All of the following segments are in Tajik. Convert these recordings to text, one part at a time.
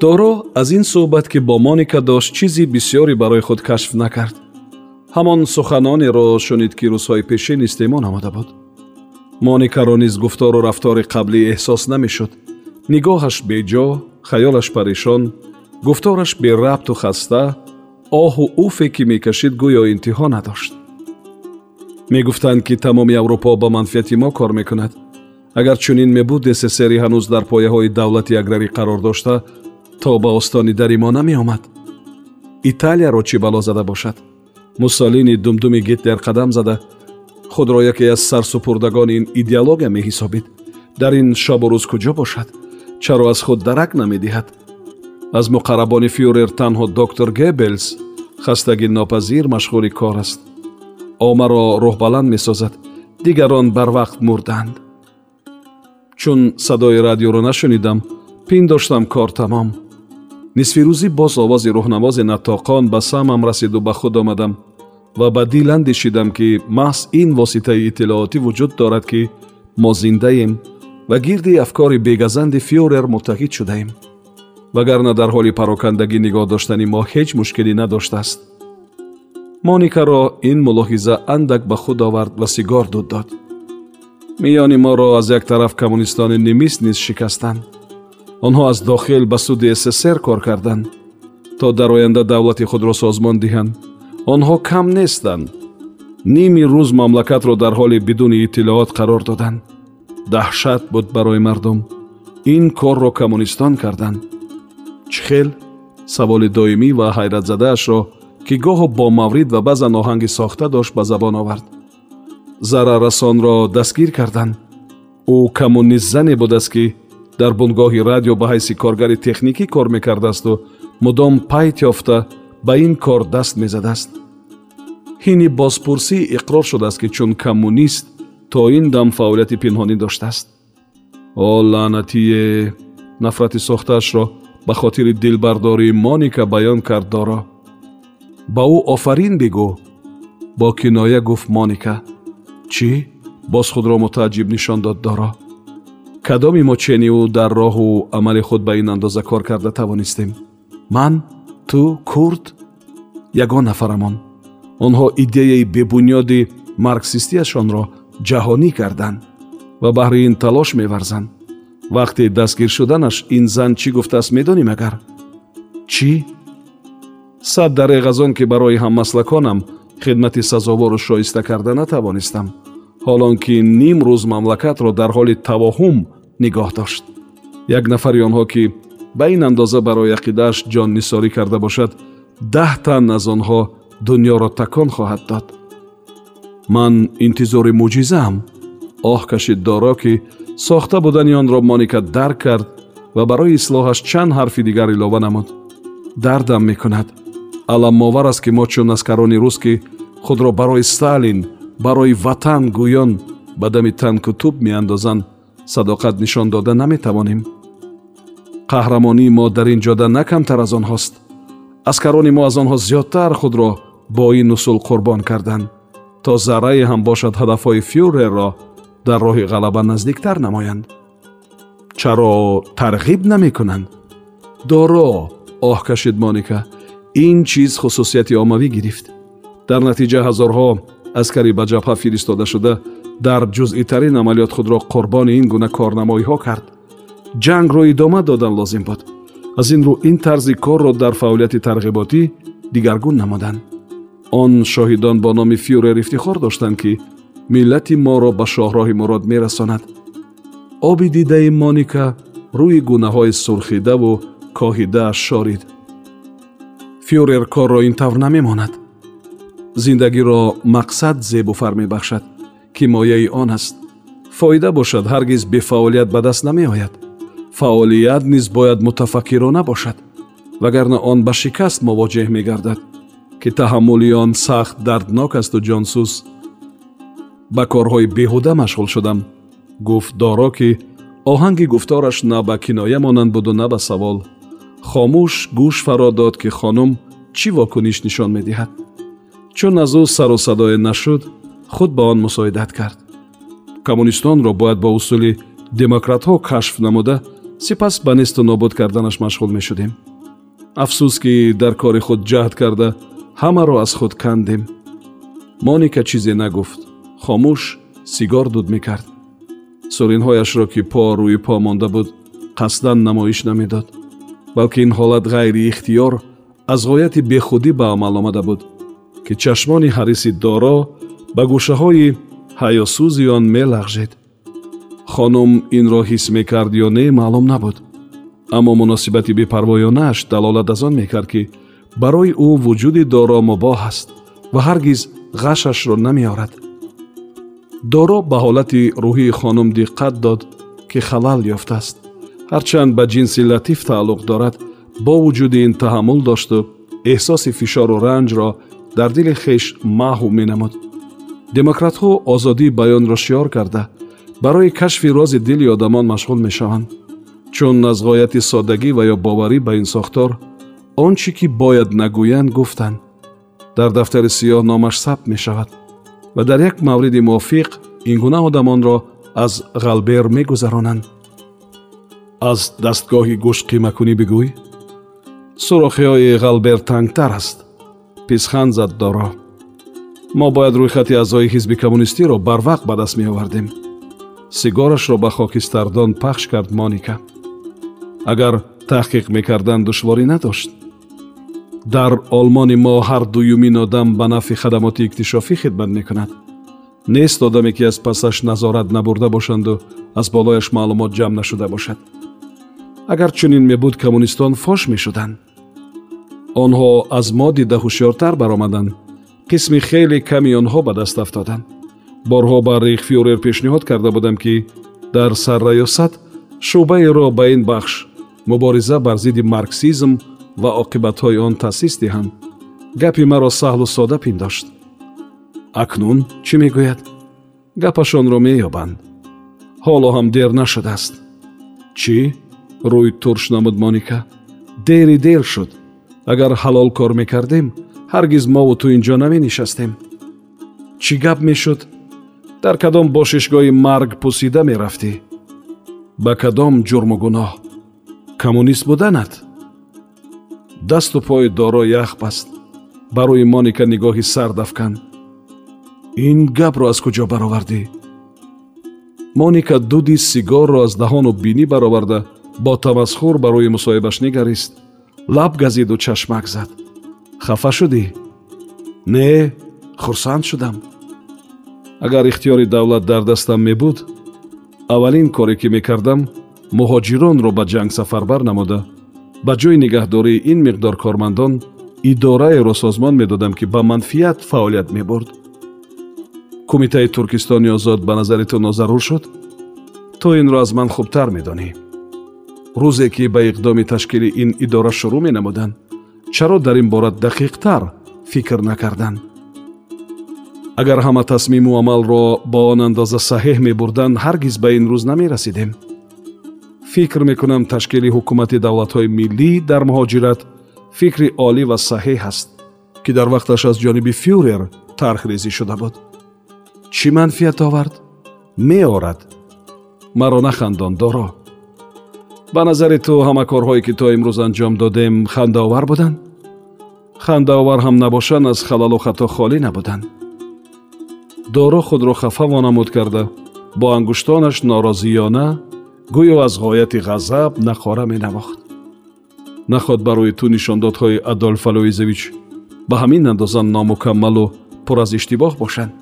доро аз ин суҳбат ки бо моника дошт чизи бисьёре барои худ кашф накард ҳамон суханонеро шунид ки рӯзҳои пешин истеъмол омада буд моникаро низ гуфтору рафтори қаблӣ эҳсос намешуд нигоҳаш беҷо хаёлаш парешон гуфтораш берабту хаста оҳу уфе ки мекашид гӯё интиҳо надошт мегуфтанд ки тамоми аврупо ба манфиати мо кор мекунад агар чунин мебуд ссср ҳанӯз дар пояҳои давлати аграрӣ қарор дошта то ба остони дари мо намеомад италияро чӣ бало зада бошад? Муссолини думдуми гитлер қадам зада. Худро яке аз сарсупурдагони ин идеология меҳисобид. Дар ин шабу рӯз куҷо бошад? Чаро аз худ дарак намедиҳад? Аз муқаррабони фюрер танҳо доктор гебелс хастагӣ нопазир машғули кор аст. Омаро рӯҳбаланд месозад. Дигарон барвақт мурданд чун садои радиоро нашунидам пиндоштам кор тамом нисфирӯзӣ боз овози рӯҳнавози натоқон ба самам расиду ба худ омадам ва ба дил андешидам ки маҳз ин воситаи иттилоотӣ вуҷуд дорад ки мо зиндаем ва гирди афкори бегазанди фюрер муттаҳид шудаем. Вагарна дар ҳоли парокандагӣ нигоҳ доштани мо ҳеҷ мушкилӣ надоштааст. Моникаро ин мулоҳиза андак ба худ овард ва сигор дуд дод. Миёни моро аз як тараф коммунистони немис низ шикастанд онҳо аз дохил ба суди ссср кор карданд то дар оянда давлати худро созмон диҳанд. Онҳо кам нестанд. Ними рӯз мамлакатро дар ҳоли бидуни иттилоот қарор доданд. Даҳшат буд барои мардум. Ин корро коммунистон карданд. Чӣ хел саволи доимӣ ва ҳайратзадаашро ки гоҳо бо маврид ва баъзан оҳанги сохта дошт ба забон овард. Зараррасонро дастгир карданд. Ӯ коммунистзане будааст ки дар бунгоҳи радио ба ҳайси коргари техникӣ кор мекардаасту мудом пайт ёфта ба ин кор даст мезадааст. Ҳини бозпурсӣ иқрор шудааст ки чун коммунист то ин дам фаъолияти пинҳонӣ доштааст. О лаънатие! Нафрати сохтаашро ба хотири дилбардории моника баён кард доро. Ба ӯ офарин бигӯ. Бо киноя гуфт моника чӣ? Боз худро мутааҷҷиб нишон дод доро кадоми мо чению дар роҳу амали худ ба ин андоза кор карда тавонистем? Ман ту курд ягон нафарамон. Онҳо идеяи бебунёди марксистиашонро ҷаҳонӣ карданд ва баҳри ин талош меварзанд. Вақти дастгир шуданаш ин зан чӣ гуфтааст медонӣ магар? Чӣ? Сад дареғ аз он ки барои ҳаммаслаконам хидмати сазовору шоиста карда натавонистам ҳолон ки ним рӯз мамлакатро дар ҳоли тавоҳум нигоҳ дошт. Як нафари онҳо ки ба ин андоза барои ақидааш ҷоннисорӣ карда бошад даҳ тан аз онҳо дуньёро такон хоҳад дод. Ман интизори мӯъҷизаам оҳ кашид доро ки сохта будани онро моника дарк кард ва барои ислоҳаш чанд ҳарфи дигар илова намуд. Дардам мекунад. Аламовар аст ки мо чун аскарони рус ки худро барои сталин барои ватан гӯён ба дами танку туб меандозанд садоқат нишон дода наметавонем. Қаҳрамонии мо дар ин ҷода на камтар аз онҳост. Аскарони мо аз онҳо зиёдтар худро бо ин усул қурбон карданд то заррае ҳам бошад ҳадафҳои фюрерро дар роҳи ғалаба наздиктар намоянд. Чаро тарғиб намекунанд? Доро оҳ кашид моника ин чиз хусусияти оммавӣ гирифт. Дар натиҷа ҳазорҳо аскари ба ҷабҳа фиристода шуда дар ҷузъитарин амалиёт худро қурбони ин гуна корнамоиҳо кард. Ҷангро идома додан лозим буд. Аз ин рӯ ин тарзи корро дар фаъолияти тарғиботӣ дигаргун намуданд он шоҳидон бо номи фюрер ифтихор доштанд ки миллати моро ба шоҳроҳи мурод мерасонад. Оби дидаи моника рӯи гунаҳои сурхидаву коҳидааш шорид. Фюрер корро ин тавр намемонад зиндагиро мақсад зебуфар мебахшад ки мояи он аст. Фоида бошад ҳаргиз бефаъолият ба даст намеояд. Фаъолият низ бояд мутафаккирона бошад вагарна он ба шикаст мувоҷеҳ мегардад ки таҳаммули он сахт дарднок асту ҷонсуз ба корҳои беҳуда машғул шудам. Гуфт доро ки оҳанги гуфтораш на ба киноя монанд буду на ба савол. Хомӯш гӯш фаро дод ки хонум чӣ вокуниш нишон медиҳад чун аз ӯ сару садое нашуд худ ба он мусоидат кард. Коммунистонро бояд бо усули демократҳо кашф намуда сипас ба несту нобуд карданаш машғул мешудем. Афсӯс ки дар кори худ ҷаҳд карда ҳамаро аз худ кандем. Моника чизе нагуфт. Хомӯш сигор дуд мекард. Суринҳояшро ки по рӯи по монда буд қасдан намоиш намедод балки ин ҳолат ғайриихтиёр аз ғояти бехудӣ ба амал омада буд ки чашмони ҳариси доро ба гӯшаҳои ҳаёсӯзи он мелағжед. Хонум инро ҳис мекард ё не маълум набуд. Аммо муносибати бепарвоёнааш далолат аз он мекард ки барои ӯ вуҷуди доро мубоҳ аст ва ҳаргиз ғашашро намеорад. Доро ба ҳолати рӯҳии хонум диққат дод ки халал ёфтааст ҳарчанд ба ҷинси латиф тааллуқ дорад бо вуҷуди ин таҳаммул дошту эҳсоси фишору ранҷро дар дили хеш маҳв менамуд демократҳо озодии баёнро шиёр карда барои кашфи рози дили одамон машғул мешаванд чун аз ғояти соддагӣ ва ё боварӣ ба ин сохтор он чӣ ки бояд нагӯянд гуфтанд дар дафтари сиёҳ номаш сабт мешавад ва дар як мавриди мувофиқ ин гуна одамонро аз ғалбер мегузаронанд аз дастгоҳи гӯшт қимакунӣ бигӯй сурохиҳои ғалбер тангтар аст писханд зад доро. Мо бояд рӯйхати аъзои ҳизби коммунистиро барвақт ба даст меовардем. Сигорашро ба хокистардон пахш кард моника. Агар таҳқиқ мекардан душворӣ надошт дар олмони мо ҳар дуюмин одам ба нафъи хадамоти иктишофӣ хидмат мекунад. Нест одаме ки аз пасаш назорат набурда бошанду аз болояш маълумот ҷамъ нашуда бошад. Агар чунин мебуд коммунистон фош мешуданд онҳо аз мо дида ҳушёртар баромаданд. Қисми хеле ками онҳо ба даст афтоданд. Борҳо ба рейхфюрер пешниҳод карда будам ки дар сарраёсат шӯъбаеро ба ин бахш мубориза бар зидди марксизм ва оқибатҳои он таъсис диҳанд. Гапи маро саҳлу сода пиндошт. Акнун чӣ мегӯяд? Гапашонро меёбанд. Ҳоло ҳам дер нашудааст. Чӣ? Рӯй турш намуд моника дери дер шуд агар ҳалол кор мекардем ҳаргиз мову ту ин ҷо наменишастем чӣ гап мешуд? Дар кадом бошишгоҳи марг пусида мерафтӣ. Ба кадом ҷурму гуноҳ. Коммунист буданат. Дасту пои доро ях баст ба рӯи моника нигоҳи сард афканд ин гапро аз куҷо баровардӣ? Моника дуди сигорро аз даҳону бинӣ бароварда бо тамасхур ба рӯи мусоҳибаш нигарист лаб газиду чашмак зад. Хафа шудӣ? Не хурсанд шудам. Агар ихтиёри давлат дар дастам мебуд аввалин коре ки мекардам муҳоҷиронро ба ҷанг сафарбар намуда. Ба ҷои нигаҳдории ин миқдор кормандон идораеро созмон медодам ки ба манфиат фаъолият мебурд. Кумитаи туркистони озод ба назари ту нозарур шуд? Ту инро аз ман хубтар медонӣ рӯзе ки ба иқдоми ташкили ин идора шурӯъ менамуданд чаро дар ин бора дақиқтар фикр накарданд? Агар ҳама тасмиму амалро ба он андоза саҳеҳ мебурданд ҳаргиз ба ин рӯз намерасидем. Фикр мекунам ташкили ҳукумати давлатҳои миллӣ дар муҳоҷират фикри олӣ ва саҳеҳ аст ки дар вақташ аз ҷониби фюрер тархрезӣ шуда буд. Чӣ манфиат овард? Меорад. Маро нахандон доро ба назари ту ҳама корҳое ки то имрӯз анҷом додем хандаовар буданд? Хандаовар ҳам набошанд аз халалу хато холӣ набуданд. Доро худро хафа вонамуд карда. Бо ангуштонаш норозиёна гӯё аз ғояти ғазаб нақора менавохт наход ба рӯи ту нишондодҳои адольф алоизович ба ҳамин андоза номукаммалу пур аз иштибоҳ бошанд?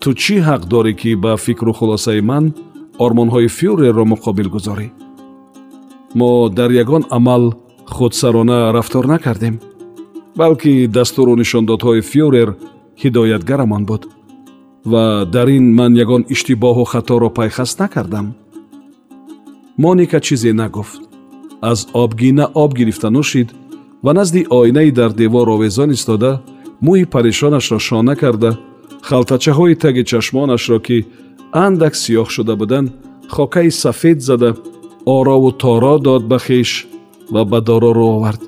Ту чӣ ҳақ дорӣ ки ба фикру хулосаи ман ормонҳои фюрерро муқобил гузорӣ мо дар ягон амал худсарона рафтор накардем балки дастуру нишондодҳои фюрер ҳидоятгарамон буд. Ва дар ин ман ягон иштибоҳу хаторо пайхас накардам. Моника чизе нагуфт. Аз обгина об гирифта нӯшид ва назди оинаи дар девор овезон истода мӯи парешонашро шона карда халтачаҳои таги чашмонашро ки андак сиёҳ шуда буданд хокаи сафед зада орову торо дод ба хеш ва ба доро рӯ овард.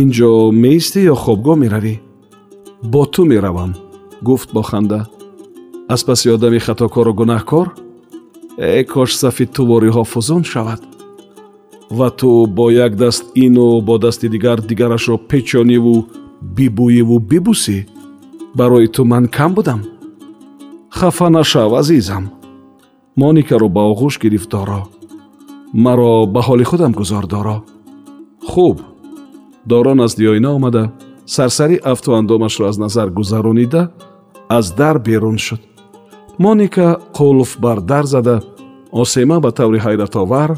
Ин ҷо меистӣ ё хобгоҳ меравӣ бо ту меравам гуфт бо ханда. Аз паси одами хатокору гунаҳкор э кош сафи ту фузун шавад ва ту бо як даст ину бо дасти дигар дигарашро печониву бибӯеву бибусӣ барои ту ман кам будам? Хафа нашав азизам. Моникаро ба оғӯш гирифт доро маро ба ҳоли худам гузор доро. Хуб. Доро назди оина омада сарсари афту андомашро аз назар гузаронида аз дар берун шуд. Моника қулф бар дар зада осема ба таври ҳайратовар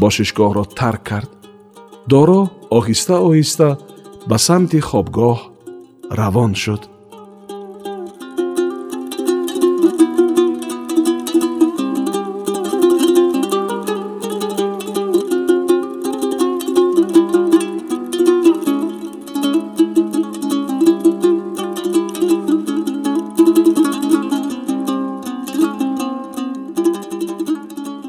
бошишгоҳро тарк кард. Доро оҳиста оҳиста ба самти хобгоҳ равон шуд